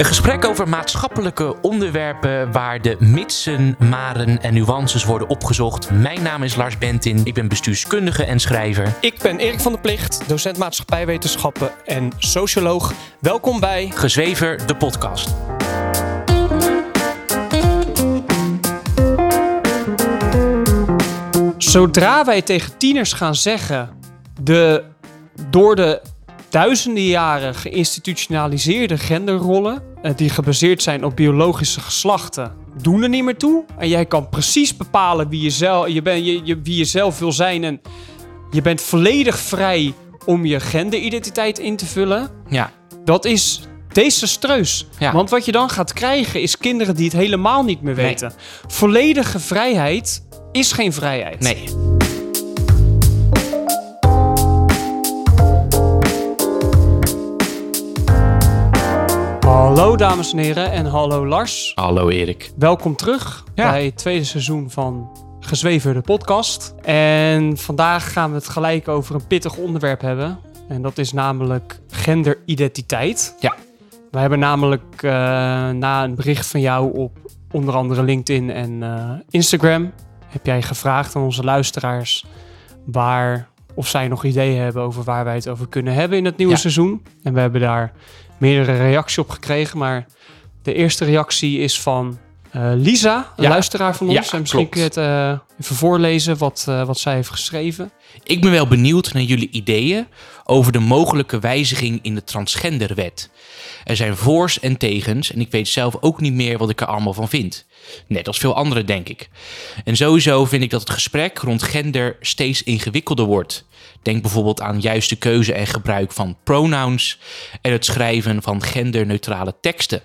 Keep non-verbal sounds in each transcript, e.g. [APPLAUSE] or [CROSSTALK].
Een gesprek over maatschappelijke onderwerpen waar de mitsen, maren en nuances worden opgezocht. Mijn naam is Lars Bentin, ik ben bestuurskundige en schrijver. Ik ben Erik van der Plicht, docent maatschappijwetenschappen en socioloog. Welkom bij Gezwever, de podcast. Zodra wij tegen tieners gaan zeggen, de door de duizenden jaren geïnstitutionaliseerde genderrollen, die gebaseerd zijn op biologische geslachten, doen er niet meer toe. En jij kan precies bepalen wie je zelf, je ben, je, je, wie je zelf wil zijn en je bent volledig vrij om je genderidentiteit in te vullen. Ja, Dat is desastreus. Ja. Want wat je dan gaat krijgen is kinderen die het helemaal niet meer Nee. weten. Volledige vrijheid is geen vrijheid. nee. Hallo dames en heren en hallo Lars. Hallo Erik. Welkom terug Ja. bij het tweede seizoen van Gezwever de podcast. En vandaag gaan we het gelijk over een pittig onderwerp hebben. En dat is namelijk genderidentiteit. Ja. We hebben namelijk eh, na een bericht van jou op onder andere LinkedIn en eh, Instagram... heb jij gevraagd aan onze luisteraars waar of zij nog ideeën hebben over waar wij het over kunnen hebben in het nieuwe Ja. seizoen. En we hebben daar meerdere reacties op gekregen, maar de eerste reactie is van eh, Lisa, een Ja. luisteraar van Ja, ons. en misschien kun je het eh, even voorlezen wat, eh, wat zij heeft geschreven. Ik ben wel benieuwd naar jullie ideeën over de mogelijke wijziging in de transgenderwet. Er zijn voors en tegens en ik weet zelf ook niet meer wat ik er allemaal van vind. Net als veel anderen, denk ik. En sowieso vind ik dat het gesprek rond gender steeds ingewikkelder wordt. Denk bijvoorbeeld aan juiste keuze en gebruik van pronouns en het schrijven van genderneutrale teksten.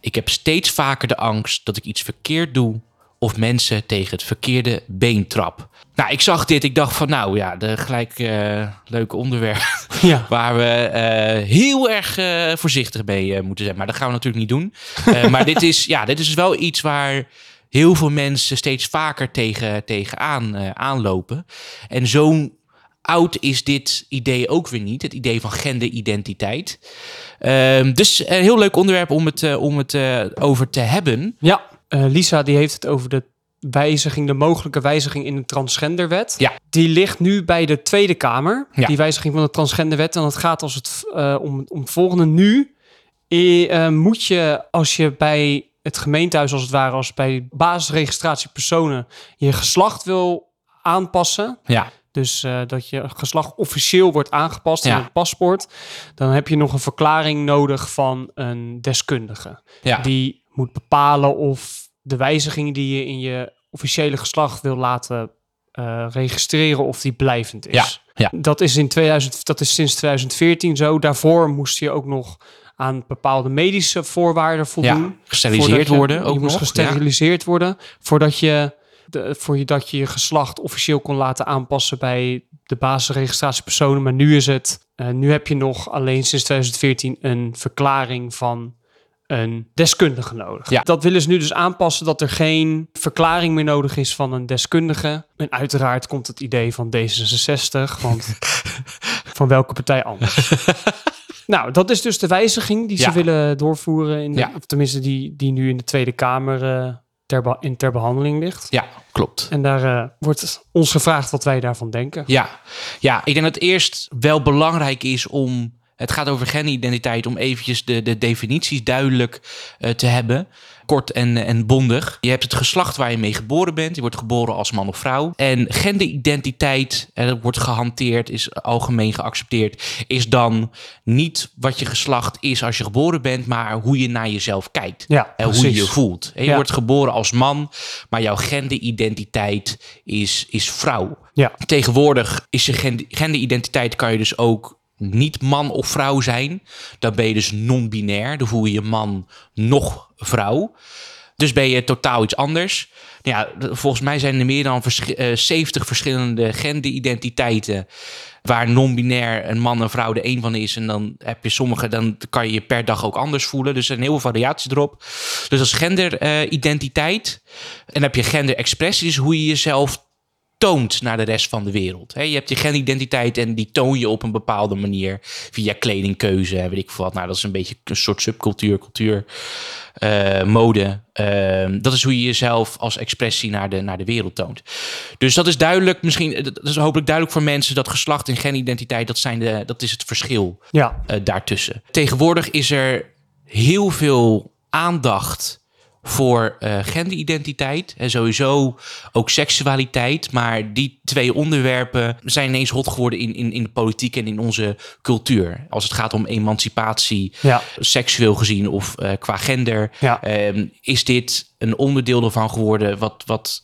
Ik heb steeds vaker de angst dat ik iets verkeerd doe of mensen tegen het verkeerde been trap. Nou, ik zag dit, ik dacht van nou ja, de gelijk eh leuke onderwerp [LAUGHS] Ja. [LAUGHS] waar we eh, heel erg eh, voorzichtig mee moeten zijn. Maar dat gaan we natuurlijk niet doen. [LAUGHS] Maar dit is, ja, dit is wel iets waar heel veel mensen steeds vaker tegen, tegen aan, eh, aanlopen. En zo'n oud is dit idee ook weer niet. Het idee van genderidentiteit. Ehm, dus een heel leuk onderwerp om het, eh, om het eh, over te hebben. Ja, eh, Lisa die heeft het over de wijziging, de mogelijke wijziging in de transgenderwet. Ja. Die ligt nu bij de Tweede Kamer, Ja. die wijziging van de transgenderwet. En het gaat als het, eh, om, om het volgende. Nu eh, eh, moet je, als je bij het gemeentehuis als het ware, als bij basisregistratie personen, je geslacht wil aanpassen, Ja, dus eh, dat je geslacht officieel wordt aangepast Ja. in het paspoort. Dan heb je nog een verklaring nodig van een deskundige. ja. Die moet bepalen of de wijziging die je in je officiële geslacht wil laten eh, registreren, of die blijvend is. Ja. Dat, is in 2000, dat is sinds 2014 zo. Daarvoor moest je ook nog aan bepaalde medische voorwaarden voldoen. ja. gesteriliseerd worden ook je moest nog. gesteriliseerd worden voordat je, de, voordat je je geslacht officieel kon laten aanpassen bij de basisregistratie personen. Maar nu is het, eh, nu heb je nog alleen sinds 2014 een verklaring van een deskundige nodig. Ja. Dat willen ze nu dus aanpassen dat er geen verklaring meer nodig is van een deskundige. En uiteraard komt het idee van D66, want [LAUGHS] van welke partij anders? [LAUGHS] Nou, dat is dus de wijziging die ze willen doorvoeren. In de, Ja. Of tenminste, die, die nu in de Tweede Kamer eh, ter, in ter behandeling ligt. Ja, klopt. En daar eh, wordt ons gevraagd wat wij daarvan denken. Ja. ja, ik denk dat het eerst wel belangrijk is om... Het gaat over genderidentiteit, om eventjes de, de definities duidelijk eh, te hebben. Kort en, en bondig. Je hebt het geslacht waar je mee geboren bent. Je wordt geboren als man of vrouw. En genderidentiteit, en dat wordt gehanteerd, is algemeen geaccepteerd... is dan niet wat je geslacht is als je geboren bent... maar hoe je naar jezelf kijkt. Ja, En hoe je je voelt. En je Ja. wordt geboren als man, maar jouw genderidentiteit is, is vrouw. Ja. Tegenwoordig is je gen- genderidentiteit kan je dus ook niet man of vrouw zijn. Dan ben je dus non-binair. Dan voel je je man nog vrouw. Dus ben je totaal iets anders. Ja, volgens mij zijn er meer dan vers- eh, 70 verschillende genderidentiteiten. Waar non-binair een man en vrouw de een van is. En dan heb je sommige, dan kan je je per dag ook anders voelen. Dus er zijn heel veel variaties erop. Dus als genderidentiteit. en dan heb je genderexpressie, dus hoe je jezelf toont naar de rest van de wereld. Je hebt je genderidentiteit en die toon je op een bepaalde manier via kledingkeuze, weet ik veel wat. Nou, dat is een beetje een soort subcultuur, cultuur, uh, mode. Uh, dat is hoe je jezelf als expressie naar de, naar de wereld toont. Dus dat is duidelijk, misschien, dat is hopelijk duidelijk voor mensen dat geslacht en genderidentiteit, dat, zijn de, dat is het verschil Ja, uh, daartussen. Tegenwoordig is er heel veel aandacht voor uh, genderidentiteit en sowieso ook seksualiteit. Maar die twee onderwerpen zijn ineens hot geworden in, in, in de politiek en in onze cultuur. Als het gaat om emancipatie, ja, seksueel gezien of uh, qua gender, ja. uh, is dit een onderdeel ervan geworden wat, wat,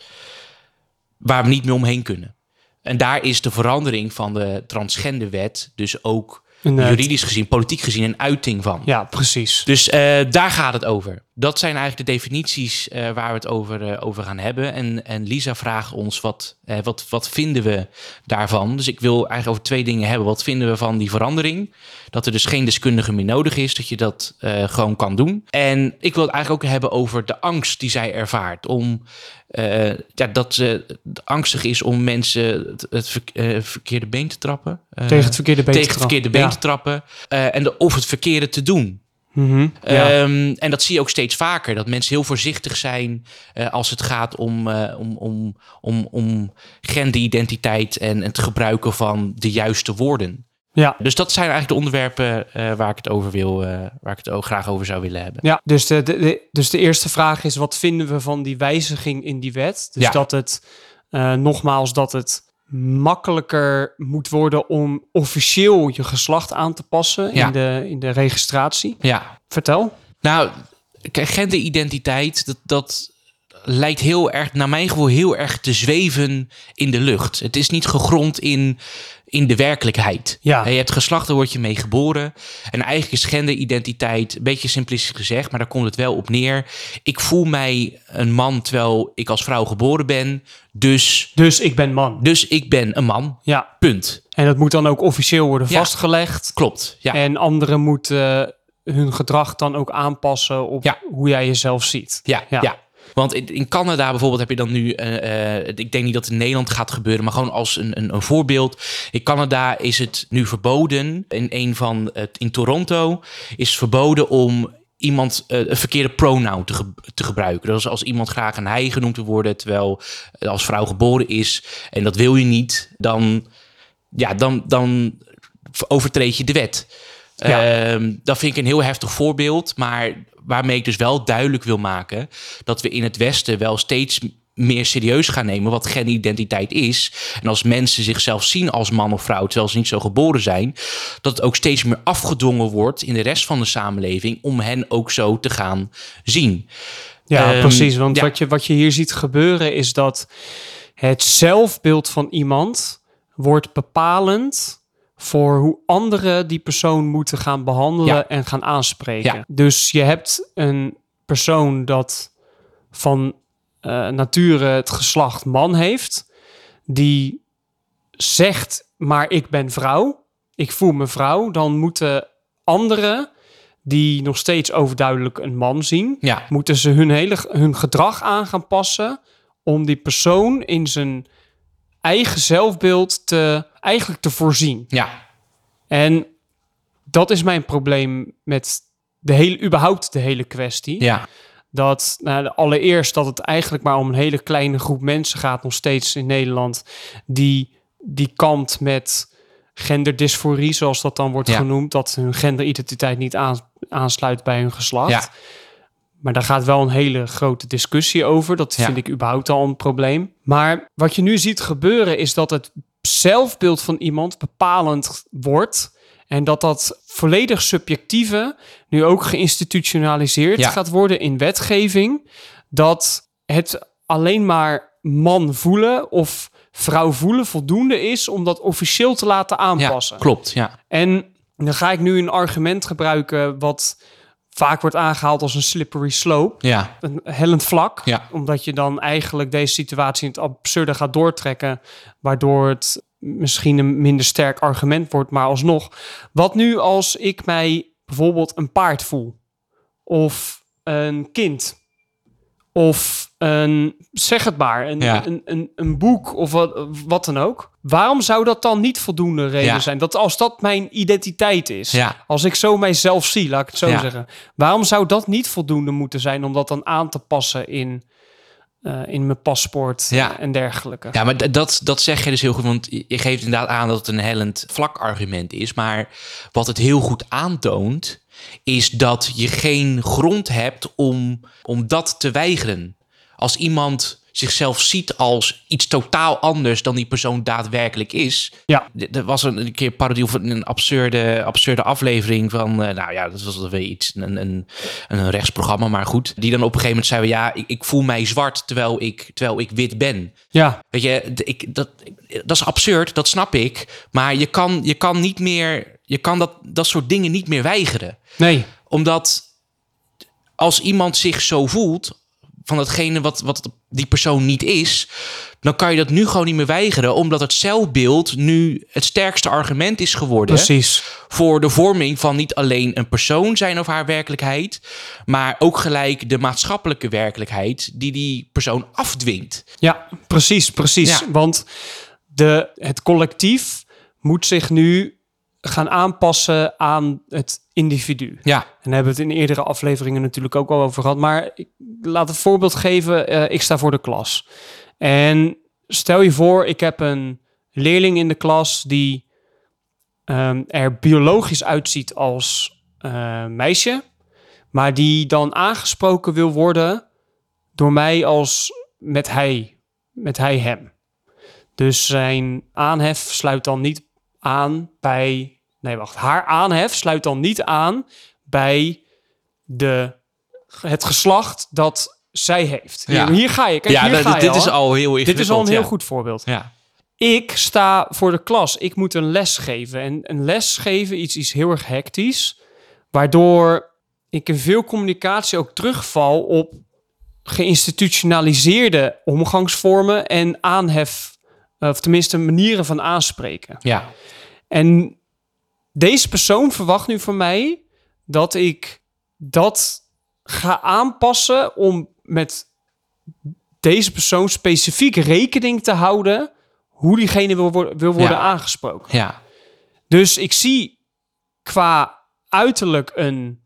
waar we niet meer omheen kunnen. En daar is de verandering van de transgenderwet dus ook eh, juridisch gezien, politiek gezien, een uiting van. ja, precies. Dus eh, daar gaat het over. Dat zijn eigenlijk de definities eh, waar we het over, eh, over gaan hebben. En, en Lisa vraagt ons wat, eh, wat, wat vinden we daarvan. Dus ik wil eigenlijk over twee dingen hebben. Wat vinden we van die verandering? Dat er dus geen deskundige meer nodig is, dat je dat eh, gewoon kan doen. En ik wil het eigenlijk ook hebben over de angst die zij ervaart. Om eh, ja, dat ze angstig is om mensen het, het ver- eh, verkeerde been te trappen. Eh, Tegen het verkeerde been tegen te het verkeerde been Ja. te trappen. Eh, en de, of het verkeerde te doen. Mhm, ja. Ehm, en dat zie je ook steeds vaker. Dat mensen heel voorzichtig zijn eh, als het gaat om, eh, om, om, om, om genderidentiteit en het gebruiken van de juiste woorden. Ja. Dus dat zijn eigenlijk de onderwerpen eh, waar ik het over wil, eh, waar ik het ook graag over zou willen hebben. Ja, dus de, de, de- dus de eerste vraag is: wat vinden we van die wijziging in die wet? Dus Ja. dat het, eh, nogmaals, dat het makkelijker moet worden om officieel je geslacht aan te passen Ja. in, de, in de registratie. Ja, Vertel. nou, genderidentiteit, dat, dat lijkt heel erg, naar mijn gevoel, heel erg te zweven in de lucht. Het is niet gegrond in, in de werkelijkheid. Ja. Je hebt geslacht, daar word je mee geboren. En eigenlijk is genderidentiteit, een beetje simplistisch gezegd, maar daar komt het wel op neer. Ik voel mij een man terwijl ik als vrouw geboren ben. Dus, Dus ik ben man. dus ik ben een man. Ja. Punt. En dat moet dan ook officieel worden Ja. vastgelegd. Klopt. Ja. En anderen moeten hun gedrag dan ook aanpassen op Ja. hoe jij jezelf ziet. Ja, Ja. ja. Want in, in Canada bijvoorbeeld heb je dan nu, eh, eh, ik denk niet dat het in Nederland gaat gebeuren, maar gewoon als een, een, een voorbeeld. In Canada is het nu verboden, in een van, het in Toronto is verboden om iemand eh, een verkeerde pronoun te, ge- te gebruiken. Dus als iemand graag een hij genoemd wil worden, terwijl als vrouw geboren is en dat wil je niet, dan, ja, dan, dan overtreed je de wet. Ja. Ehm, dat vind ik een heel heftig voorbeeld, maar waarmee ik dus wel duidelijk wil maken dat we in het Westen wel steeds meer serieus gaan nemen wat genderidentiteit is. En als mensen zichzelf zien als man of vrouw, terwijl ze niet zo geboren zijn, dat het ook steeds meer afgedwongen wordt in de rest van de samenleving om hen ook zo te gaan zien. Ja, Ehm, precies. Want ja. Wat, je, wat je hier ziet gebeuren is dat het zelfbeeld van iemand wordt bepalend voor hoe anderen die persoon moeten gaan behandelen Ja. en gaan aanspreken. Ja. Dus je hebt een persoon dat van eh, nature het geslacht man heeft, die zegt, maar ik ben vrouw, ik voel me vrouw, dan moeten anderen die nog steeds overduidelijk een man zien, Ja, moeten ze hun hele hun gedrag aan gaan passen om die persoon in zijn eigen zelfbeeld te eigenlijk te voorzien. ja, En dat is mijn probleem met de hele überhaupt de hele kwestie. ja, Dat nou, allereerst dat het eigenlijk maar om een hele kleine groep mensen gaat nog steeds in Nederland die die kampt met genderdysforie, zoals dat dan wordt Ja. genoemd, dat hun genderidentiteit niet aan, aansluit bij hun geslacht. ja, Maar daar gaat wel een hele grote discussie over. Dat Ja. vind ik überhaupt al een probleem. Maar wat je nu ziet gebeuren is dat het zelfbeeld van iemand bepalend wordt. En dat dat volledig subjectieve nu ook geïnstitutionaliseerd Ja. gaat worden in wetgeving. Dat het alleen maar man voelen of vrouw voelen voldoende is om dat officieel te laten ja, aanpassen. klopt, ja, En dan ga ik nu een argument gebruiken wat vaak wordt aangehaald als een slippery slope, ja, een hellend vlak. Ja. Omdat je dan eigenlijk deze situatie in het absurde gaat doortrekken, waardoor het misschien een minder sterk argument wordt, maar alsnog. Wat nu als ik mij bijvoorbeeld een paard voel, of een kind, of een, zeg het maar, een, Ja. een, een, een boek of wat, wat dan ook. Waarom zou dat dan niet voldoende reden Ja. zijn? Dat als dat mijn identiteit is, Ja. als ik zo mijzelf zie, laat ik het zo zeggen. Waarom zou dat niet voldoende moeten zijn om dat dan aan te passen in, eh, in mijn paspoort Ja. en dergelijke? Ja, maar dat, dat zeg je dus heel goed. Want je je geeft inderdaad aan dat het een hellend vlak argument is. Maar wat het heel goed aantoont, is dat je geen grond hebt om, om dat te weigeren. Als iemand zichzelf ziet als iets totaal anders dan die persoon daadwerkelijk is. Ja. Er was een, een keer parodie of een absurde, absurde aflevering van, eh, nou ja, dat was weer iets, een, een, een rechtsprogramma, maar goed. Die dan op een gegeven moment zei, ja, ik, ik voel mij zwart terwijl ik, terwijl ik wit ben. Ja, Weet je, ik, dat, dat is absurd, dat snap ik. Maar je kan, je kan niet meer, je kan dat, dat soort dingen niet meer weigeren. nee. Omdat als iemand zich zo voelt, van datgene wat, wat die persoon niet is, dan kan je dat nu gewoon niet meer weigeren, omdat het zelfbeeld nu het sterkste argument is geworden Precies. voor de vorming van niet alleen een persoon zijn of haar werkelijkheid, maar ook gelijk de maatschappelijke werkelijkheid die die persoon afdwingt. Ja, precies, precies. Ja. Want de, het collectief moet zich nu gaan aanpassen aan het individu. Ja, En daar hebben we het in eerdere afleveringen natuurlijk ook al over gehad. Maar ik laat een voorbeeld geven. Eh, ik sta voor de klas. En stel je voor, ik heb een leerling in de klas die ehm, er biologisch uitziet als eh, meisje. Maar die dan aangesproken wil worden door mij als met hij, met hij hem. Dus zijn aanhef sluit dan niet aan bij. Nee, wacht. Haar aanhef sluit dan niet aan bij de, het geslacht dat zij heeft. Ja. Hier, hier ga je. Kijk, ja hier dat- ga je dit al. is al heel Dit is al een heel ja. goed voorbeeld. Ja. Ik sta voor de klas. Ik moet een les geven. En een les geven iets, iets heel erg hectisch. Waardoor ik in veel communicatie ook terugval op geïnstitutionaliseerde omgangsvormen en aanhef. Of tenminste manieren van aanspreken. Ja. En deze persoon verwacht nu van mij dat ik dat ga aanpassen om met deze persoon specifiek rekening te houden hoe diegene wil, worden- wil worden Ja. aangesproken. Ja. Dus ik zie qua uiterlijk een,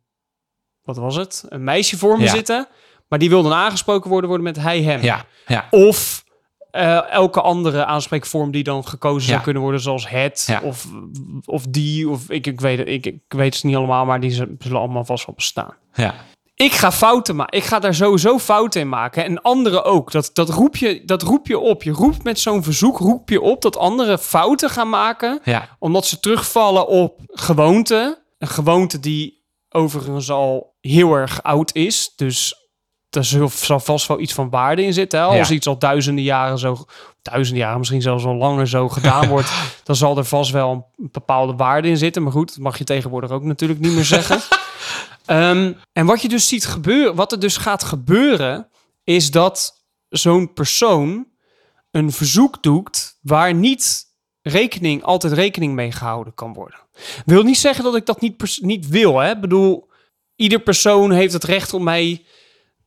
wat was het, een meisje voor me Ja. zitten, maar die wil dan aangesproken worden, worden met hij, hem. Ja. Ja. Of eh, elke andere aanspreekvorm die dan gekozen zou kunnen worden, zoals het Ja. of, of die, of ik, ik, weet het, ik, ik weet het niet allemaal, maar die zullen allemaal vast wel bestaan. Ja. Ik ga fouten maken. Ik ga daar sowieso fouten in maken. En anderen ook. Dat, dat, roep, je, dat roep je op. Je roept met zo'n verzoek roep je op dat anderen fouten gaan maken. Ja. Omdat ze terugvallen op gewoonte. Een gewoonte die overigens al heel erg oud is. Dus zul- zal vast wel iets van waarde in zitten. Hè? Als Ja. iets al duizenden jaren zo... Duizenden jaren, misschien zelfs al langer zo gedaan [LAUGHS] wordt... dan zal er vast wel een bepaalde waarde in zitten. Maar goed, dat mag je tegenwoordig ook natuurlijk niet meer zeggen. [LAUGHS] Ehm, en wat je dus ziet gebeuren... Wat er dus gaat gebeuren... is dat zo'n persoon een verzoek doet... waar niet rekening, altijd rekening mee gehouden kan worden. Wil niet zeggen dat ik dat niet, niet wil. Hè? Ik bedoel, ieder persoon heeft het recht om mij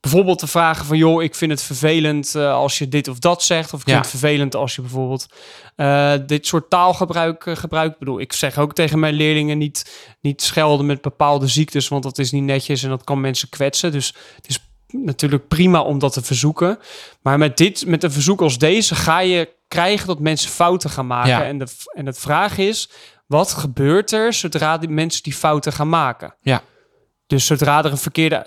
bijvoorbeeld te vragen van... joh, ik vind het vervelend eh, als je dit of dat zegt. Of ik Ja. vind het vervelend als je bijvoorbeeld eh, dit soort taalgebruik eh, gebruikt. Ik bedoel, ik zeg ook tegen mijn leerlingen niet, niet schelden met bepaalde ziektes... want dat is niet netjes en dat kan mensen kwetsen. Dus het is natuurlijk prima om dat te verzoeken. Maar met, dit, met een verzoek als deze ga je krijgen dat mensen fouten gaan maken. Ja. En, de, en het vraag is, wat gebeurt er zodra die mensen die fouten gaan maken? Ja. Dus zodra er een verkeerde,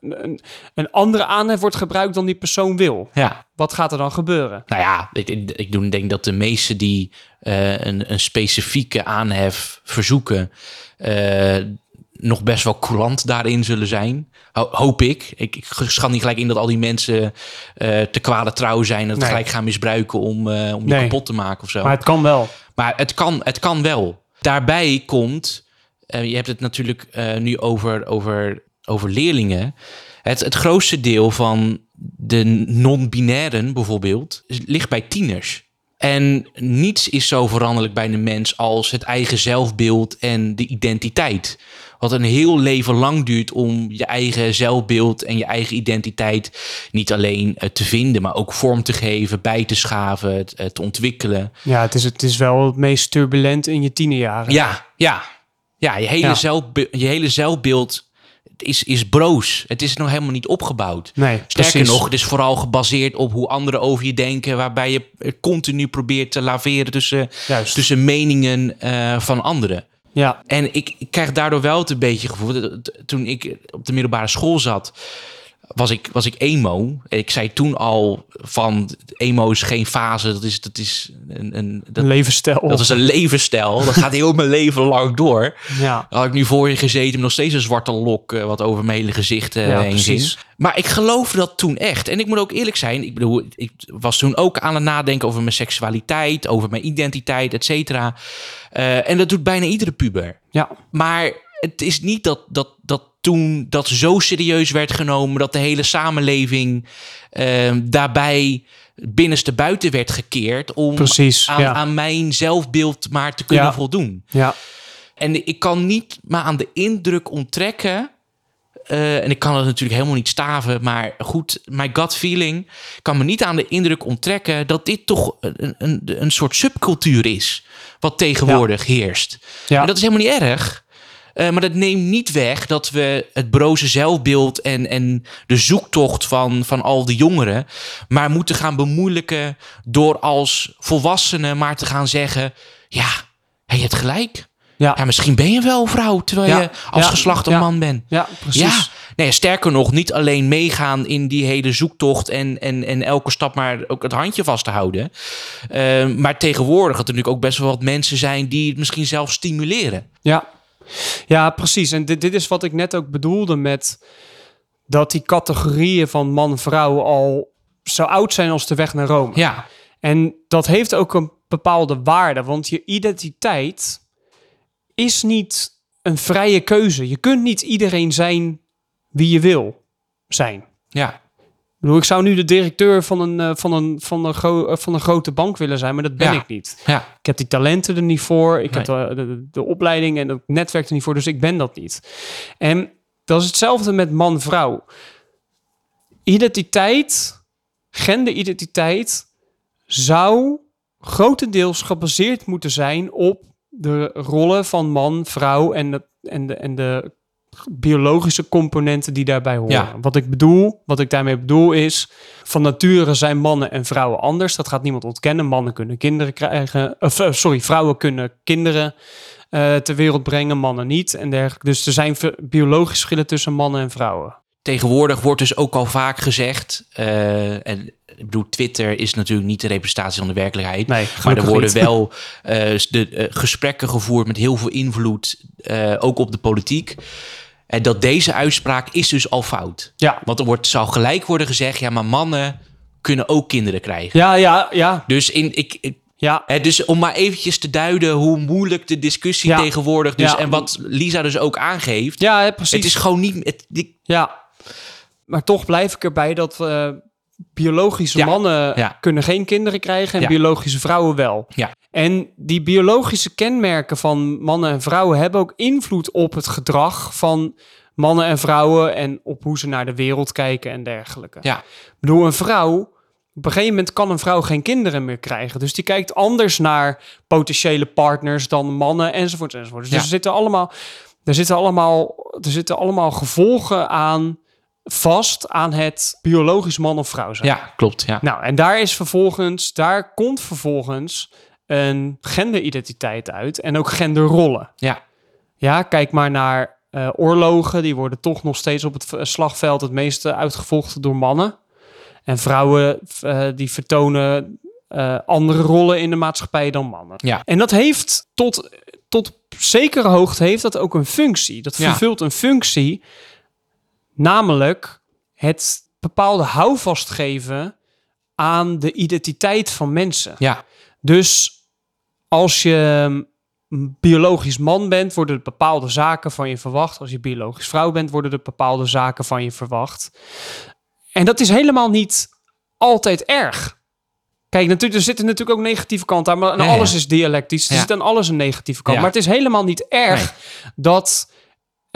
een, een andere aanhef wordt gebruikt dan die persoon wil, Ja. wat gaat er dan gebeuren? Nou ja, ik, ik, denk dat de meesten die eh, een, een specifieke aanhef verzoeken, eh, nog best wel courant daarin zullen zijn. Ho- hoop ik. ik. Ik schat niet gelijk in dat al die mensen eh, te kwade trouw zijn en het Nee. gelijk gaan misbruiken om, eh, om je Nee. kapot te maken of zo. Maar het kan wel. Maar het kan, het kan wel. Daarbij komt, eh, je hebt het natuurlijk eh, nu over, over, over leerlingen. Het, het grootste deel van de non-binairen bijvoorbeeld ligt bij tieners. En niets is zo veranderlijk bij de mens als het eigen zelfbeeld en de identiteit. Wat een heel leven lang duurt om je eigen zelfbeeld en je eigen identiteit niet alleen eh, te vinden, maar ook vorm te geven, bij te schaven, te ontwikkelen. Ja, het is, het is wel het meest turbulent in je tienerjaren. Ja, ja. Ja, je hele, Ja. Zelfbe- je hele zelfbeeld is, is broos. Het is nog helemaal niet opgebouwd. Nee, Sterker precies. nog, het is vooral gebaseerd op hoe anderen over je denken, waarbij je eh, continu probeert te laveren tussen, Juist. tussen meningen eh, van anderen. Ja, En ik, ik krijg daardoor wel het een beetje gevoel. dat- Toen ik op de middelbare school zat, was ik, was ik emo. Ik zei toen al van emo is geen fase. Dat is, dat is een, een, dat, een levensstijl. dat is een levensstijl. Dat gaat heel mijn leven lang door. Ja, Had ik nu voor je gezeten met nog steeds een zwarte lok eh, wat over mijn hele gezicht eh, Ja, heen ging. Maar ik geloofde dat toen echt. En ik moet ook eerlijk zijn. Ik bedoel, ik was toen ook aan het nadenken over mijn seksualiteit, over mijn identiteit, et cetera. Eh, en dat doet bijna iedere puber. ja, Maar het is niet dat, dat, dat toen dat zo serieus werd genomen dat de hele samenleving eh, daarbij binnenste buiten werd gekeerd om precies. aan, ja. aan mijn zelfbeeld maar te kunnen Ja. voldoen. ja, En ik kan niet maar aan de indruk onttrekken. eh, en ik kan het natuurlijk helemaal niet staven, maar goed, mijn gut feeling kan me niet aan de indruk onttrekken dat dit toch een, een, een soort subcultuur is, wat tegenwoordig heerst. ja. En dat is helemaal niet erg. Eh, maar dat neemt niet weg dat we het broze zelfbeeld en, en de zoektocht van, van al die jongeren maar moeten gaan bemoeilijken door als volwassenen maar te gaan zeggen: Ja, hey, je hebt gelijk. ja. Ja, misschien ben je wel vrouw terwijl Ja, je als ja, geslacht een man bent. Ja, precies. Nee, sterker nog, niet alleen meegaan in die hele zoektocht en, en, en elke stap maar ook het handje vast te houden. Eh, maar tegenwoordig dat er natuurlijk ook best wel wat mensen zijn die het misschien zelf stimuleren. Ja, ja precies. En dit, dit is wat ik net ook bedoelde met dat die categorieën van man-vrouw al zo oud zijn als de weg naar Rome. Ja, En dat heeft ook een bepaalde waarde, want je identiteit is niet een vrije keuze. Je kunt niet iedereen zijn wie je wil zijn. ja, Ik zou nu de directeur van een, eh, van een, van een, gro- eh, van een grote bank willen zijn, maar dat ben Ja. ik niet. ja, Ik heb die talenten er niet voor. Ik heb de, de, de opleiding en het netwerk er niet voor. Dus ik ben dat niet. En dat is hetzelfde met man-vrouw. Identiteit, genderidentiteit, zou grotendeels gebaseerd moeten zijn op de rollen van man, vrouw en de, en de, en de biologische componenten die daarbij horen. Ja. Wat ik bedoel, wat ik daarmee bedoel is, van nature zijn mannen en vrouwen anders. Dat gaat niemand ontkennen. Mannen kunnen kinderen krijgen, of eh, sorry, vrouwen kunnen kinderen eh, ter wereld brengen, mannen niet en dergelijke. Dus er zijn biologische verschillen tussen mannen en vrouwen. tegenwoordig wordt dus ook al vaak gezegd, eh, en ik bedoel, Twitter is natuurlijk niet de representatie van de werkelijkheid. Nee, Maar er worden niet. wel de, gesprekken gevoerd met heel veel invloed, ook op de politiek. En dat deze uitspraak is dus al fout. Ja, Want er wordt, zou gelijk worden gezegd, ja, maar mannen kunnen ook kinderen krijgen. ja, ja, ja. Dus, in, ik, ik- ja. hè, dus om maar eventjes te duiden hoe moeilijk de discussie Ja. tegenwoordig dus... Ja. En wat Lisa dus ook aangeeft. Ja, precies. het is gewoon niet... Het, die- Ja, maar toch blijf ik erbij dat eh, biologische Ja, mannen ja. kunnen geen kinderen krijgen en biologische vrouwen wel. Ja. En die biologische kenmerken van mannen en vrouwen hebben ook invloed op het gedrag van mannen en vrouwen en op hoe ze naar de wereld kijken en dergelijke. ja, Ik bedoel, een vrouw, op een gegeven moment kan een vrouw geen kinderen meer krijgen. Dus die kijkt anders naar potentiële partners dan mannen enzovoort enzovoort. Dus Ja. er zitten allemaal, er zitten allemaal, er zitten allemaal gevolgen aan vast aan het biologisch man of vrouw zijn. ja, klopt. Ja. Nou, en daar is vervolgens, daar komt vervolgens een genderidentiteit uit en ook genderrollen. Ja. Ja, kijk maar naar eh, oorlogen. Die worden toch nog steeds op het slagveld het meeste uitgevochten door mannen. En vrouwen eh, die vertonen eh, andere rollen in de maatschappij dan mannen. Ja. En dat heeft tot, tot zekere hoogte heeft dat ook een functie. Dat Ja. vervult een functie, namelijk het bepaalde houvast geven aan de identiteit van mensen. Ja, Dus als je biologisch man bent, worden er bepaalde zaken van je verwacht. Als je biologisch vrouw bent, worden er bepaalde zaken van je verwacht. En dat is helemaal niet altijd erg. Kijk, natuurlijk, er zitten natuurlijk ook negatieve kanten aan, maar aan Ja, ja. alles is dialectisch. Er Ja. zit aan alles een negatieve kant. Maar het is helemaal niet erg dat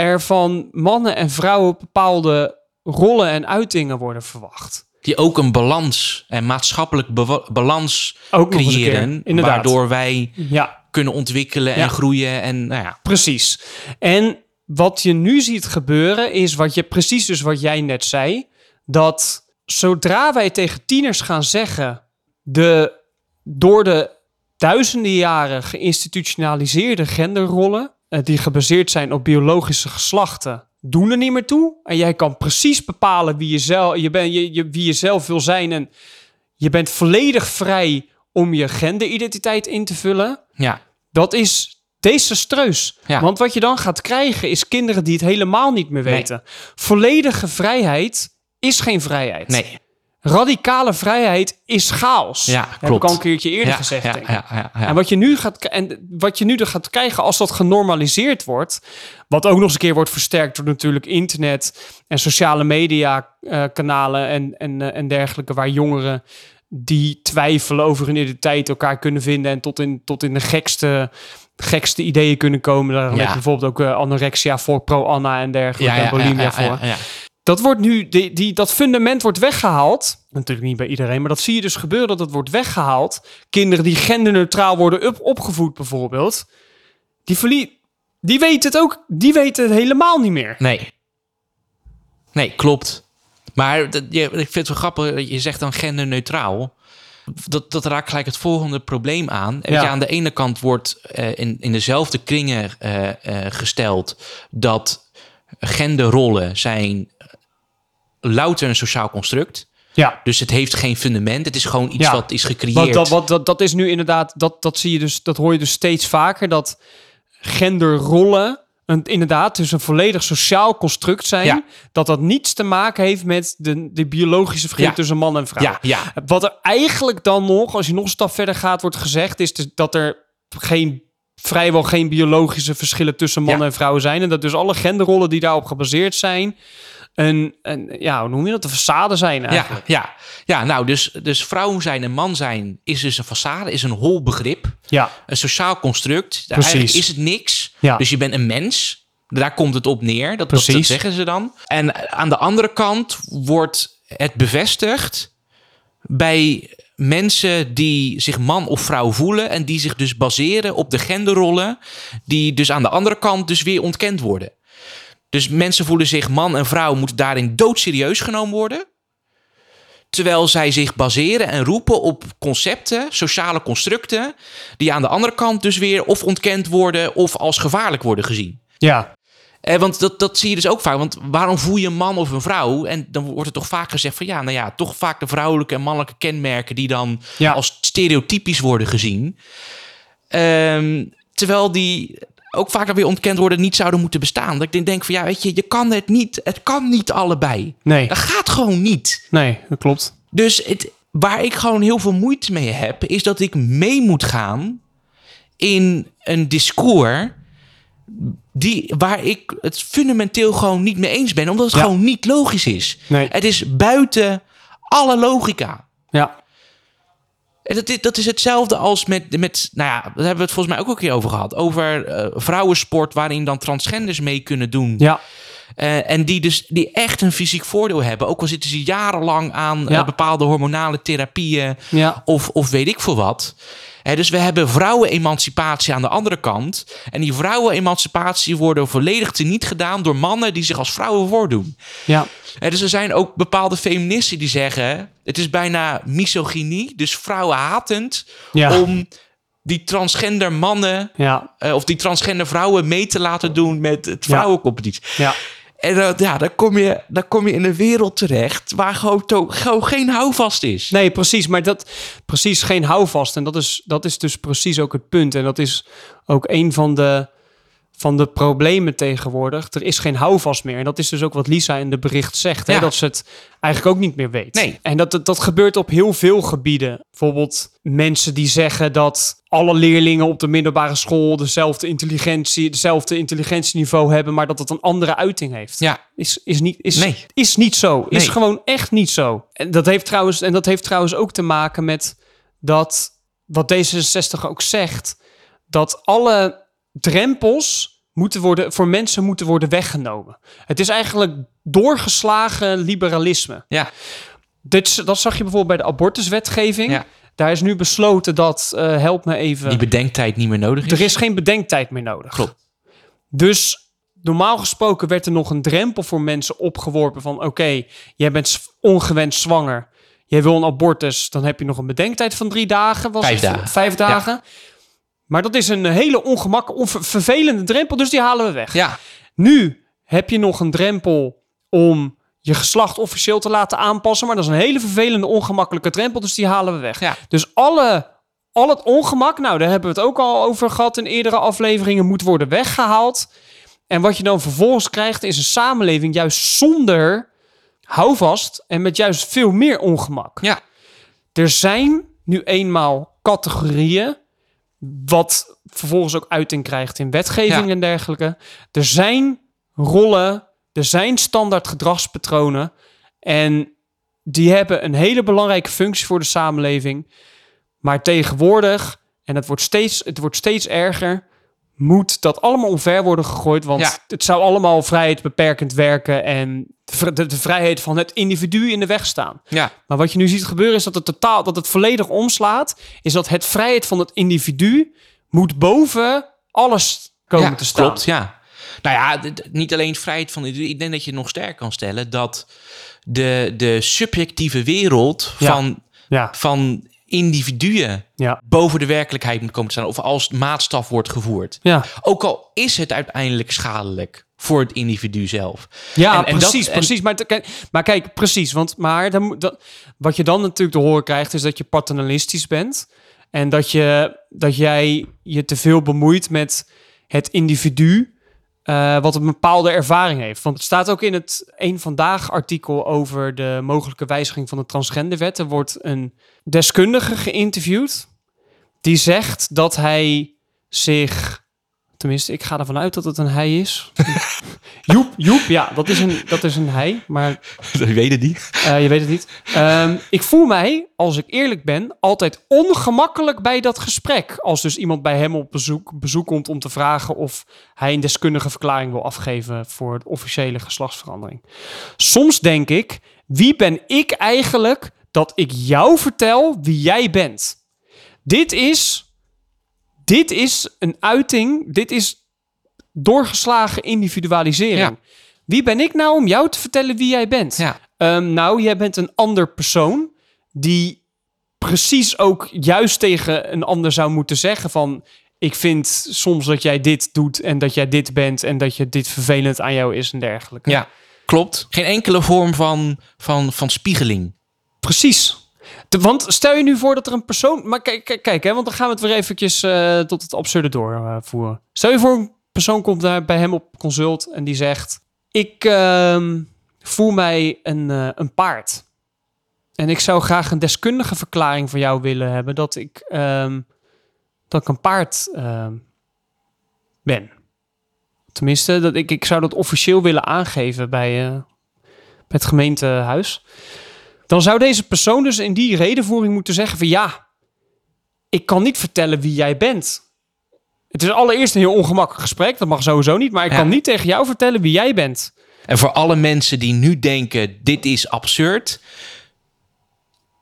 er van mannen en vrouwen bepaalde rollen en uitingen worden verwacht. Die ook een balans en maatschappelijk balans Ook creëren. keer. Waardoor wij Ja, kunnen ontwikkelen Ja. en groeien. En nou ja, precies. En wat je nu ziet gebeuren is wat je precies dus wat jij net zei, dat zodra wij tegen tieners gaan zeggen de door de duizenden jaren geïnstitutionaliseerde genderrollen die gebaseerd zijn op biologische geslachten doen er niet meer toe en jij kan precies bepalen wie je zelf je bent je, je, wie je zelf wil zijn en je bent volledig vrij om je genderidentiteit in te vullen ja, dat is desastreus. Ja. Want wat je dan gaat krijgen is kinderen die het helemaal niet meer Nee. weten. Volledige vrijheid is geen vrijheid. nee. Radicale vrijheid is chaos. Ja, Heb ik klopt. al een keertje eerder ja, gezegd. ja, denk ik. ja, ja, ja. En wat je nu gaat en wat je nu er gaat krijgen als dat genormaliseerd wordt, wat ook nog eens een keer wordt versterkt door natuurlijk internet en sociale media eh, kanalen en, en, eh, en dergelijke, waar jongeren die twijfelen over hun identiteit elkaar kunnen vinden en tot in, tot in de gekste, gekste ideeën kunnen komen. Daar heb je bijvoorbeeld ook eh, anorexia voor pro-Anna en dergelijke, en bulimia voor. Dat wordt nu, die, die, dat fundament wordt weggehaald. Natuurlijk niet bij iedereen, maar dat zie je dus gebeuren dat het wordt weggehaald. Kinderen die genderneutraal worden op, opgevoed bijvoorbeeld. Die, verlie die weten het ook, die weten het helemaal niet meer. Nee. Nee, klopt. Maar dat, je, ik vind het wel grappig, je zegt dan genderneutraal. Dat, dat raakt gelijk het volgende probleem aan. En Ja. je, aan de ene kant wordt eh, in, in dezelfde kringen eh, eh, gesteld dat genderrollen zijn louter een sociaal construct. Ja. Dus het heeft geen fundament. Het is gewoon iets Ja. wat is gecreëerd. Dat, wat, dat, dat is nu inderdaad, dat, dat zie je dus, dat hoor je dus steeds vaker, dat genderrollen een, inderdaad dus een volledig sociaal construct zijn. Ja. Dat dat niets te maken heeft met de, de biologische verschil Ja. tussen man en vrouw. ja, ja, Wat er eigenlijk dan nog, als je nog een stap verder gaat, wordt gezegd, is dus dat er geen, vrijwel geen biologische verschillen tussen mannen Ja. en vrouwen zijn. En dat dus alle genderrollen die daarop gebaseerd zijn, een, een ja, hoe noem je dat, een façade zijn ja, eigenlijk. ja. ja, nou, dus, dus vrouw zijn en man zijn is dus een façade, is een hol begrip. Ja, een sociaal construct. Precies. Eigenlijk is het niks. Ja. Dus je bent een mens. Daar komt het op neer. Dat, dat, dat Precies. zeggen ze dan. En aan de andere kant wordt het bevestigd bij mensen die zich man of vrouw voelen en die zich dus baseren op de genderrollen die dus aan de andere kant dus weer ontkend worden. Dus mensen voelen zich man en vrouw moeten daarin doodserieus genomen worden. Terwijl zij zich baseren en roepen op concepten, sociale constructen, die aan de andere kant dus weer of ontkend worden of als gevaarlijk worden gezien. ja, Eh, want dat, dat zie je dus ook vaak. Want waarom voel je een man of een vrouw? En dan wordt er toch vaak gezegd van ja, nou ja, toch vaak de vrouwelijke en mannelijke kenmerken die dan Ja. als stereotypisch worden gezien. Ehm, terwijl die ook vaak weer ontkend worden, niet zouden moeten bestaan. Dat ik denk- denk van ja, weet je, je kan het niet, het kan niet allebei. nee, Dat gaat gewoon niet. nee, dat klopt. Dus het, waar ik gewoon heel veel moeite mee heb, is dat ik mee moet gaan in een discours die, waar ik het fundamenteel gewoon niet mee eens ben, omdat het Ja. gewoon niet logisch is. Nee. Het is buiten alle logica. Ja, En dat, is- dat is hetzelfde als met, met, nou ja, daar hebben we het volgens mij ook al een keer over gehad. Over eh, vrouwensport waarin dan transgenders mee kunnen doen. ja, Eh, en die dus die echt een fysiek voordeel hebben. Ook al zitten ze jarenlang aan Ja. eh, bepaalde hormonale therapieën ja, of, of weet ik veel wat. Dus we hebben vrouwenemancipatie aan de andere kant. En die vrouwenemancipatie worden volledig teniet gedaan door mannen die zich als vrouwen voordoen. ja, dus er zijn ook bepaalde feministen die zeggen... het is bijna misogynie, dus vrouwenhatend... ja, om die transgender mannen ja, eh, of die transgender vrouwen mee te laten doen met het vrouwencompetitie. ja, En ja, dan kom, je, dan kom je in een wereld terecht waar gewoon, to- gewoon geen houvast is. Nee, precies. Maar dat precies geen houvast. En dat is, dat is dus precies ook het punt. En dat is ook een van de, van de problemen tegenwoordig. Er is geen houvast meer. En dat is dus ook wat Lisa in de bericht zegt. Hè? Dat ze het eigenlijk ook niet meer weet. Nee. En dat, dat, dat gebeurt op heel veel gebieden. Bijvoorbeeld mensen die zeggen dat alle leerlingen op de middelbare school dezelfde intelligentie, dezelfde intelligentieniveau hebben, maar dat het een andere uiting heeft. Ja, Is, is, niet, is, Nee. is niet zo. Is gewoon echt niet zo. En dat, heeft trouwens, en dat heeft trouwens ook te maken met dat, wat D66 ook zegt, dat alle drempels moeten worden, voor mensen moeten worden weggenomen. Het is eigenlijk doorgeslagen liberalisme. Ja. Dit, dat zag je bijvoorbeeld bij de abortuswetgeving. Ja. Daar is nu besloten dat, eh, help me even, Die bedenktijd niet meer nodig is. er is geen bedenktijd meer nodig. Klopt. Dus normaal gesproken werd er nog een drempel voor mensen opgeworpen van... oké, jij bent ongewenst zwanger, jij wil een abortus... dan heb je nog een bedenktijd van drie dagen. Was Vijf dagen. Vijf dagen. Maar dat is een hele ongemakkelijke, onver- vervelende drempel, dus die halen we weg. Ja, Nu heb je nog een drempel om je geslacht officieel te laten aanpassen. Maar dat is een hele vervelende, ongemakkelijke drempel. Dus die halen we weg. Ja. Dus alle, al het ongemak, nou daar hebben we het ook al over gehad in eerdere afleveringen, moet worden weggehaald. En wat je dan vervolgens krijgt is een samenleving juist zonder houvast en met juist veel meer ongemak. ja. Er zijn nu eenmaal categorieën, wat vervolgens ook uiting krijgt in wetgeving Ja. en dergelijke. Er zijn rollen, er zijn standaard gedragspatronen en die hebben een hele belangrijke functie voor de samenleving. Maar tegenwoordig, en het wordt steeds, het wordt steeds erger, moet dat allemaal omver worden gegooid. Want Ja. het zou allemaal vrijheidsbeperkend werken en de, de, de vrijheid van het individu in de weg staan. ja. Maar wat je nu ziet gebeuren is dat het totaal, dat het volledig omslaat. Is dat het vrijheid van het individu moet boven alles komen ja, te staan. Klopt, ja. Nou ja, niet alleen vrijheid van... Ik denk dat je nog sterk kan stellen dat de, de subjectieve wereld Ja. van, Ja, van individuen ja, boven de werkelijkheid moet komen te staan. Of als maatstaf wordt gevoerd. ja. Ook al is het uiteindelijk schadelijk voor het individu zelf. Ja, En- en dat- precies, en- precies. Maar, kijk, maar kijk, precies. Want maar dan, dat, wat je dan natuurlijk te horen krijgt, is dat je paternalistisch bent. En dat, je, dat jij je te veel bemoeit met het individu. Eh, wat een bepaalde ervaring heeft. Want het staat ook in het een vandaag artikel over de mogelijke wijziging van de transgenderwet. Er wordt een deskundige geïnterviewd. Die zegt dat hij zich. Tenminste, ik ga ervan uit dat het een hij is. [LAUGHS] Joep, Joep, ja, dat is een, dat is een hij, maar [LAUGHS] Je weet het niet. eh, je weet het niet. Ehm, ik voel mij, als ik eerlijk ben, altijd ongemakkelijk bij dat gesprek. Als dus iemand bij hem op bezoek, bezoek komt om te vragen of hij een deskundige verklaring wil afgeven voor de officiële geslachtsverandering. Soms denk ik, wie ben ik eigenlijk dat ik jou vertel wie jij bent? Dit is, dit is een uiting, dit is doorgeslagen individualisering. Ja. Wie ben ik nou om jou te vertellen wie jij bent? Ja. Ehm, nou, jij bent een ander persoon die precies ook juist tegen een ander zou moeten zeggen van... Ik vind soms dat jij dit doet en dat jij dit bent en dat je dit vervelend aan jou is en dergelijke. Ja, klopt. Geen enkele vorm van, van, van spiegeling. Precies. De- want stel je nu voor dat er een persoon... Maar kijk, kijk, kijk hè, want dan gaan we het weer eventjes eh, tot het absurde doorvoeren. Stel je voor een persoon komt daar bij hem op consult en die zegt... Ik ehm, voel mij een, eh, een paard. En ik zou graag een deskundige verklaring van jou willen hebben... dat ik, ehm, dat ik een paard ehm, ben. Tenminste, dat ik, ik zou dat officieel willen aangeven bij, eh, bij het gemeentehuis dan zou deze persoon dus in die redenvoering moeten zeggen van ja, ik kan niet vertellen wie jij bent. Het is allereerst een heel ongemakkelijk gesprek, dat mag sowieso niet, maar ik Ja. kan niet tegen jou vertellen wie jij bent. En voor alle mensen die nu denken, dit is absurd.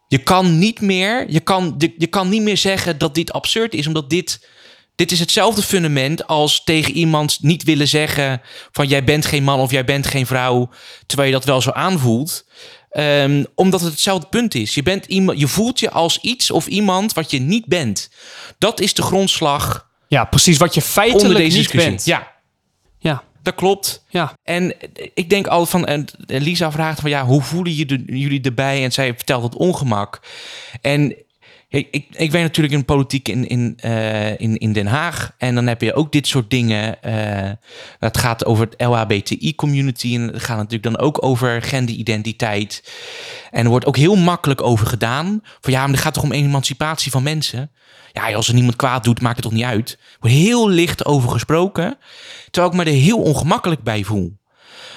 Je kan niet meer, je kan, je, je kan niet meer zeggen dat dit absurd is, omdat dit, dit is hetzelfde fundament als tegen iemand niet willen zeggen van jij bent geen man of jij bent geen vrouw, terwijl je dat wel zo aanvoelt. Ehm, omdat het hetzelfde punt is. Je, bent iemand, je voelt je als iets of iemand wat je niet bent. Dat is de grondslag Ja, precies wat je onder feitelijk deze niet bent. Ja, ja, dat klopt. ja. En ik denk al van, en Lisa vraagt van ja, hoe voelen je de- jullie erbij? En zij vertelt het ongemak. En ik, ik, weet natuurlijk in politiek in, in, eh, in, in Den Haag. En dan heb je ook dit soort dingen. eh het gaat over het LHBTI-community. En het gaat natuurlijk dan ook over genderidentiteit. En er wordt ook heel makkelijk over gedaan. Van ja, maar het gaat toch om emancipatie van mensen? Ja, als er niemand kwaad doet, maakt het toch niet uit? Er wordt heel licht over gesproken. Terwijl ik me er heel ongemakkelijk bij voel.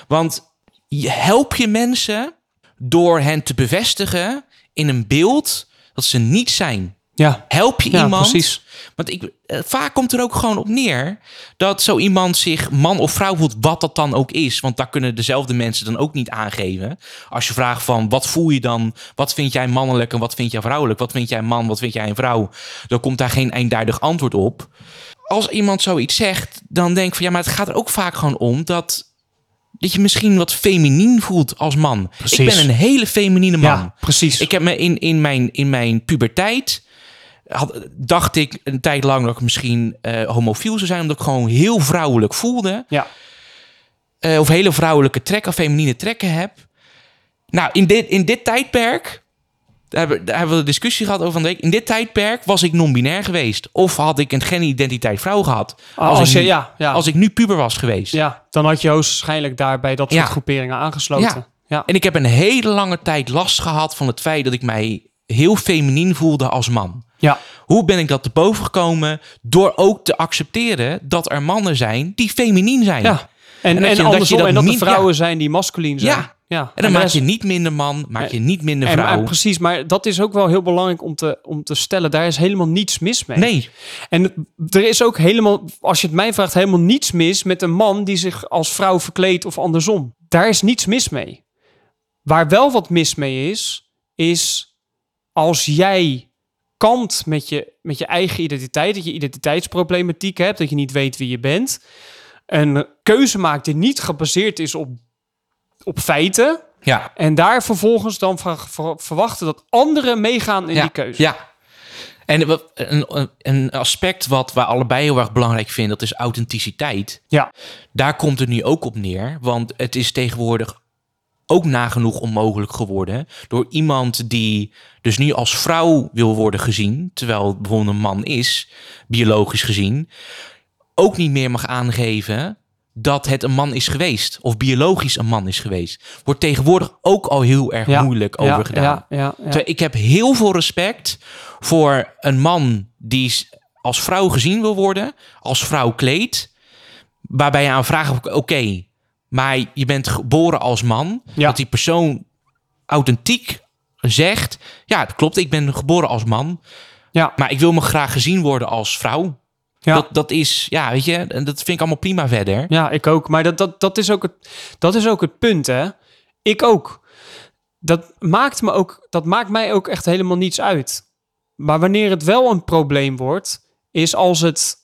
Want help je mensen door hen te bevestigen in een beeld dat ze niet zijn. Ja, Help je ja iemand? precies. Want ik, eh, vaak komt er ook gewoon op neer dat zo iemand zich man of vrouw voelt, wat dat dan ook is. Want daar kunnen dezelfde mensen dan ook niet aangeven. Als je vraagt van wat voel je dan? Wat vind jij mannelijk en wat vind jij vrouwelijk? Wat vind jij man? Wat vind jij een vrouw? Dan komt daar geen eindduidig antwoord op. Als iemand zoiets zegt, dan denk ik van ja, maar het gaat er ook vaak gewoon om dat. Dat je misschien wat feminien voelt als man. Ik ben een hele feminine man. Ja, precies. Ik heb me in, in, mijn, in mijn puberteit. Had, dacht ik een tijd lang dat ik misschien eh, homofiel zou zijn. Omdat ik gewoon heel vrouwelijk voelde. ja. eh, of hele vrouwelijke trekken, feminine trekken heb. Nou, in dit, in dit tijdperk. Daar hebben, daar hebben we een discussie gehad over van de week. In dit tijdperk was ik non-binair geweest. Of had ik een genidentiteit vrouw gehad. Als, ik je, nu- ja, ja. Als ik nu puber was geweest. ja, dan had je hoogstwaarschijnlijk daar bij dat soort Ja. groeperingen aangesloten. Ja. En ik heb een hele lange tijd last gehad van het feit dat ik mij heel feminien voelde als man. Ja. Hoe ben ik dat te boven gekomen? Door ook te accepteren dat er mannen zijn die feminien zijn. ja. En, dat en, dat je andersom, dat en dat niet- de vrouwen zijn die masculien zijn. Ja. Ja. En dan maak je niet minder man, maak je niet minder vrouw. en precies, maar dat is ook wel heel belangrijk om te, om te stellen. Daar is helemaal niets mis mee. nee, En er is ook helemaal, als je het mij vraagt, helemaal niets mis met een man die zich als vrouw verkleedt of andersom. Daar is niets mis mee. Waar wel wat mis mee is, is als jij kampt met je, met je eigen identiteit, dat je identiteitsproblematiek hebt, dat je niet weet wie je bent, een keuze maakt die niet gebaseerd is op, op feiten, ja, en daar vervolgens dan ver- verwachten dat anderen meegaan in ja, die keuze. ja. En een, een aspect wat wij allebei heel erg belangrijk vinden, dat is authenticiteit. Ja. Daar komt het nu ook op neer, want het is tegenwoordig ook nagenoeg onmogelijk geworden door iemand die dus nu als vrouw wil worden gezien, terwijl het bijvoorbeeld een man is, biologisch gezien, ook niet meer mag aangeven dat het een man is geweest of biologisch een man is geweest. Wordt tegenwoordig ook al heel erg Ja, moeilijk Ja, over gedaan. Ja, ja, ja. Terwijl Ik heb heel veel respect voor een man die als vrouw gezien wil worden, als vrouw kleedt, waarbij je aan vraagt, oké, maar je bent geboren als man, dat die persoon authentiek zegt, ja, dat klopt, ik ben geboren als man, Ja. maar ik wil me graag gezien worden als vrouw. Ja. Dat, dat is, ja, weet je, en dat vind ik allemaal prima verder. Ja, ik ook. Maar dat, dat, dat, is ook het, dat is ook het punt, hè? Ik ook. Dat maakt, me ook. dat maakt mij ook echt helemaal niets uit. Maar wanneer het wel een probleem wordt, is als het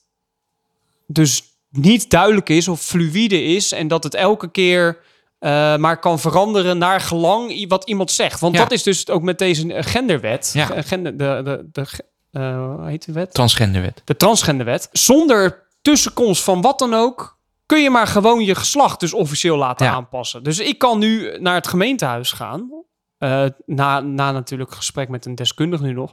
dus niet duidelijk is of fluïde is en dat het elke keer eh, maar kan veranderen naar gelang wat iemand zegt. Want Ja. dat is dus ook met deze eh, genderwet. Ja. Ge- Gender, de, de, de, eh, hoe heet die wet? Transgenderwet. de transgenderwet. Zonder tussenkomst van wat dan ook, kun je maar gewoon je geslacht dus officieel laten Ja. aanpassen. Dus ik kan nu naar het gemeentehuis gaan, eh, na, na natuurlijk gesprek met een deskundige nu nog,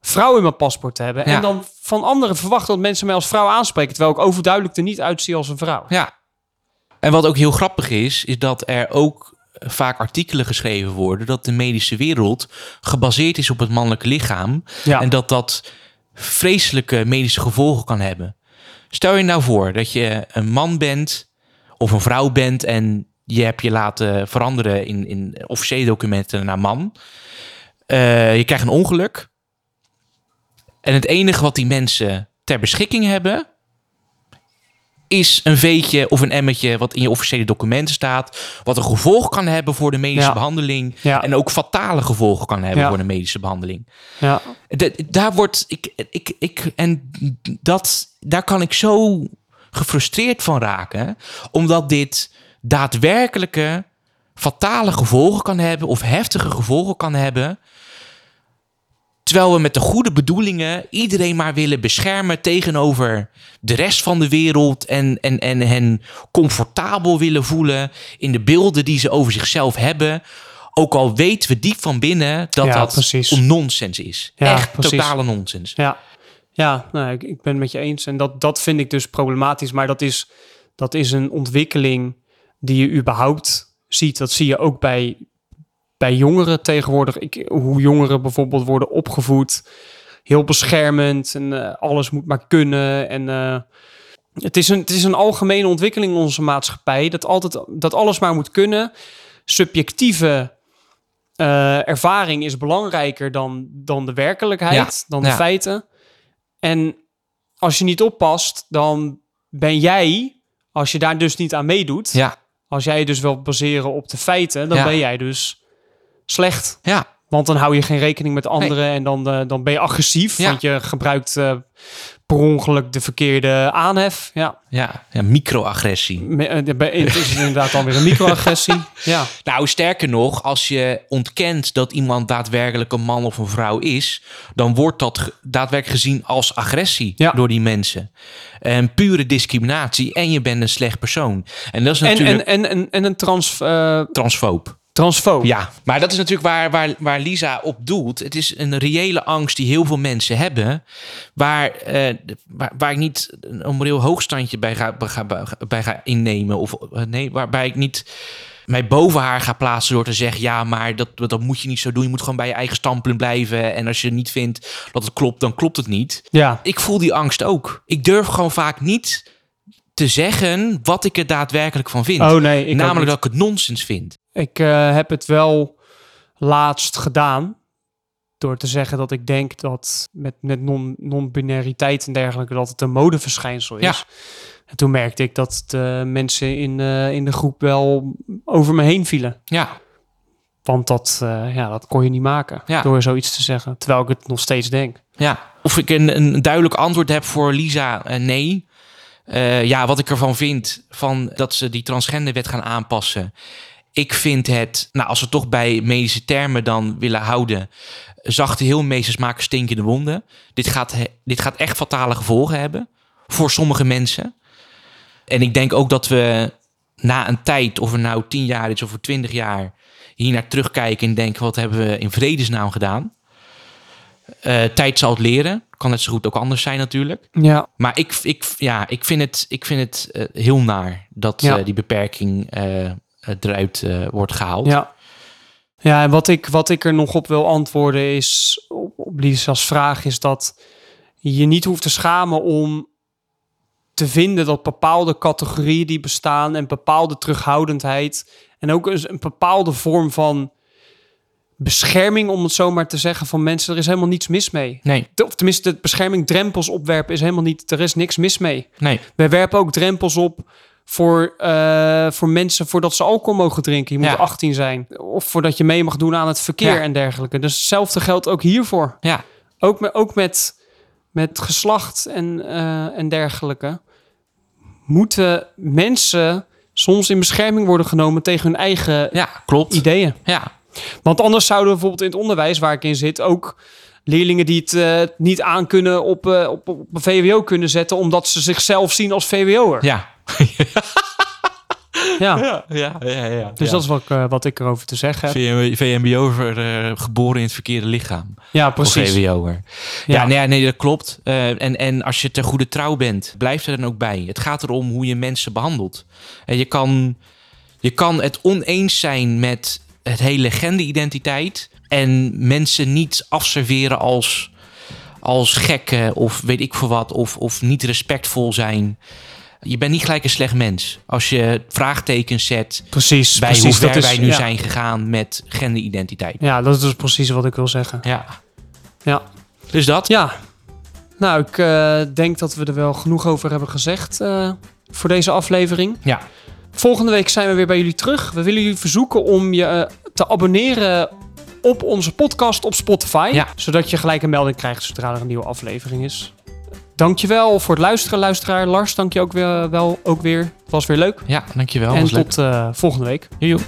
vrouw in mijn paspoort te hebben. Ja. En dan van anderen verwachten dat mensen mij als vrouw aanspreken, terwijl ik overduidelijk er niet uitzie als een vrouw. Ja. En wat ook heel grappig is, is dat er ook vaak artikelen geschreven worden dat de medische wereld gebaseerd is op het mannelijke lichaam Ja. en dat dat vreselijke medische gevolgen kan hebben. Stel je nou voor dat je een man bent of een vrouw bent en je hebt je laten veranderen in, in officiële documenten naar man. Eh, je krijgt een ongeluk. En het enige wat die mensen ter beschikking hebben, is een veetje of een emmetje wat in je officiële documenten staat, wat een gevolg kan hebben voor de medische Ja. behandeling Ja. en ook fatale gevolgen kan hebben Ja. voor de medische behandeling. Ja. De- daar wordt ik, ik, ik en dat daar kan ik zo gefrustreerd van raken, omdat dit daadwerkelijke fatale gevolgen kan hebben of heftige gevolgen kan hebben. Terwijl we met de goede bedoelingen iedereen maar willen beschermen tegenover de rest van de wereld. En, en, en hen comfortabel willen voelen in de beelden die ze over zichzelf hebben. Ook al weten we diep van binnen dat Ja, dat precies. nonsens is. Ja, Echt precies. totale nonsens. Ja, ja nou, ik, ik ben het met je eens. En dat, dat vind ik dus problematisch. Maar dat is, dat is een ontwikkeling die je überhaupt ziet. Dat zie je ook bij, bij jongeren tegenwoordig. Ik, hoe jongeren bijvoorbeeld worden opgevoed. Heel beschermend en eh, alles moet maar kunnen. En eh, het, is een, het is een algemene ontwikkeling in onze maatschappij. Dat, altijd, dat alles maar moet kunnen. Subjectieve eh, ervaring is belangrijker dan, dan de werkelijkheid, dan de ja. feiten. En als je niet oppast, dan ben jij, als je daar dus niet aan meedoet, Ja, als jij dus wil baseren op de feiten, dan ben jij dus slecht. ja, Want dan hou je geen rekening met anderen en dan, eh, dan ben je agressief. Ja. Want je gebruikt eh, per ongeluk de verkeerde aanhef. Ja, ja, ja microagressie. Eh, het is inderdaad dan weer een microagressie. [LAUGHS] Ja, Nou, sterker nog, als je ontkent dat iemand daadwerkelijk een man of een vrouw is, dan wordt dat daadwerkelijk gezien als agressie Ja. door die mensen. En pure discriminatie en je bent een slecht persoon. En dat is natuurlijk en, en, en, en een trans, transfoob. Transfoob. Ja, maar dat is natuurlijk waar, waar, waar Lisa op doelt. Het is een reële angst die heel veel mensen hebben, waar, eh, waar, waar ik niet een moreel hoogstandje bij ga, bij ga, bij ga innemen. Of eh, nee, waarbij ik niet mij boven haar ga plaatsen door te zeggen: ja, maar dat, dat moet je niet zo doen. Je moet gewoon bij je eigen standpunt blijven. En als je niet vindt dat het klopt, dan klopt het niet. ja. Ik voel die angst ook. Ik durf gewoon vaak niet te zeggen wat ik er daadwerkelijk van vind. Oh nee, ik, Namelijk dat ik het nonsens vind. ik eh, heb het wel laatst gedaan. Door te zeggen dat ik denk dat met, met non- non-binariteit en dergelijke dat het een modeverschijnsel is. Ja. En toen merkte ik dat de mensen in, eh, in de groep wel over me heen vielen. Ja, Want dat, eh, ja, dat kon je niet maken Ja. door zoiets te zeggen. Terwijl ik het nog steeds denk. Ja, of ik een, een duidelijk antwoord heb voor Lisa, nee. Eh, ja, wat ik ervan vind, van dat ze die transgenderwet gaan aanpassen. Ik vind het, nou als we toch bij medische termen dan willen houden, zachte heelmeesters maken stinkende wonden. Dit gaat, dit gaat echt fatale gevolgen hebben voor sommige mensen. En ik denk ook dat we na een tijd, of er nou tien jaar is of voor twintig jaar, hier naar terugkijken en denken, wat hebben we in vredesnaam gedaan? Eh, tijd zal het leren. Kan net zo goed ook anders zijn natuurlijk. Ja, Maar ik, ik, ja, ik vind het, ik vind het eh, heel naar dat Ja. eh, die beperking eruit wordt gehaald. ja. Ja, en wat ik, wat ik er nog op wil antwoorden is, op, op Lisa's vraag, is dat je je niet hoeft te schamen om te vinden dat bepaalde categorieën die bestaan en bepaalde terughoudendheid en ook een, een bepaalde vorm van bescherming, om het zo maar te zeggen, van mensen, er is helemaal niets mis mee. Nee, Of tenminste, de bescherming drempels opwerpen is helemaal niet, er is niks mis mee. nee. Wij werpen ook drempels op voor, eh, voor mensen voordat ze alcohol mogen drinken. Je moet Ja. 18 zijn. Of voordat je mee mag doen aan het verkeer Ja. en dergelijke. Dus hetzelfde geldt ook hiervoor. Ja, Ook met, ook met, met geslacht en, eh, en dergelijke. Moeten mensen soms in bescherming worden genomen tegen hun eigen ja klopt. ideeën. Ja, Want anders zouden we bijvoorbeeld in het onderwijs waar ik in zit ook leerlingen die het eh, niet aankunnen op, eh, op, op een VWO kunnen zetten omdat ze zichzelf zien als VWO'er. [LAUGHS] ja. Ja. Ja, ja, ja. ja Dus dat is wat, ik, eh, wat ik erover te zeggen heb. VM, VMBO geboren in het verkeerde lichaam. Ja, precies. VWO'er. Ja, Ja. nee, nee, dat klopt. En, en als je ter goede trouw bent, blijf er dan ook bij. Het gaat erom hoe je mensen behandelt. En je kan, je kan het oneens zijn met het hele genderidentiteit... en mensen niet afserveren als, als gekken of weet ik veel wat... Of, of niet respectvol zijn. Je bent niet gelijk een slecht mens. Als je vraagtekens zet Precies, bij precies. hoe ver dat is, wij nu ja. zijn gegaan met genderidentiteit. Ja, dat is dus precies wat ik wil zeggen. Ja, Ja. dus dat. Ja. Nou, ik eh, denk dat we er wel genoeg over hebben gezegd eh, voor deze aflevering. Ja. Volgende week zijn we weer bij jullie terug. We willen jullie verzoeken om je eh, te abonneren op onze podcast op Spotify. Ja. Zodat je gelijk een melding krijgt zodra er een nieuwe aflevering is. Dankjewel voor het luisteren, luisteraar. Lars, dank je ook weer, wel ook weer. Het was weer leuk. Ja, dankjewel. en was tot eh, volgende week. Joejoe.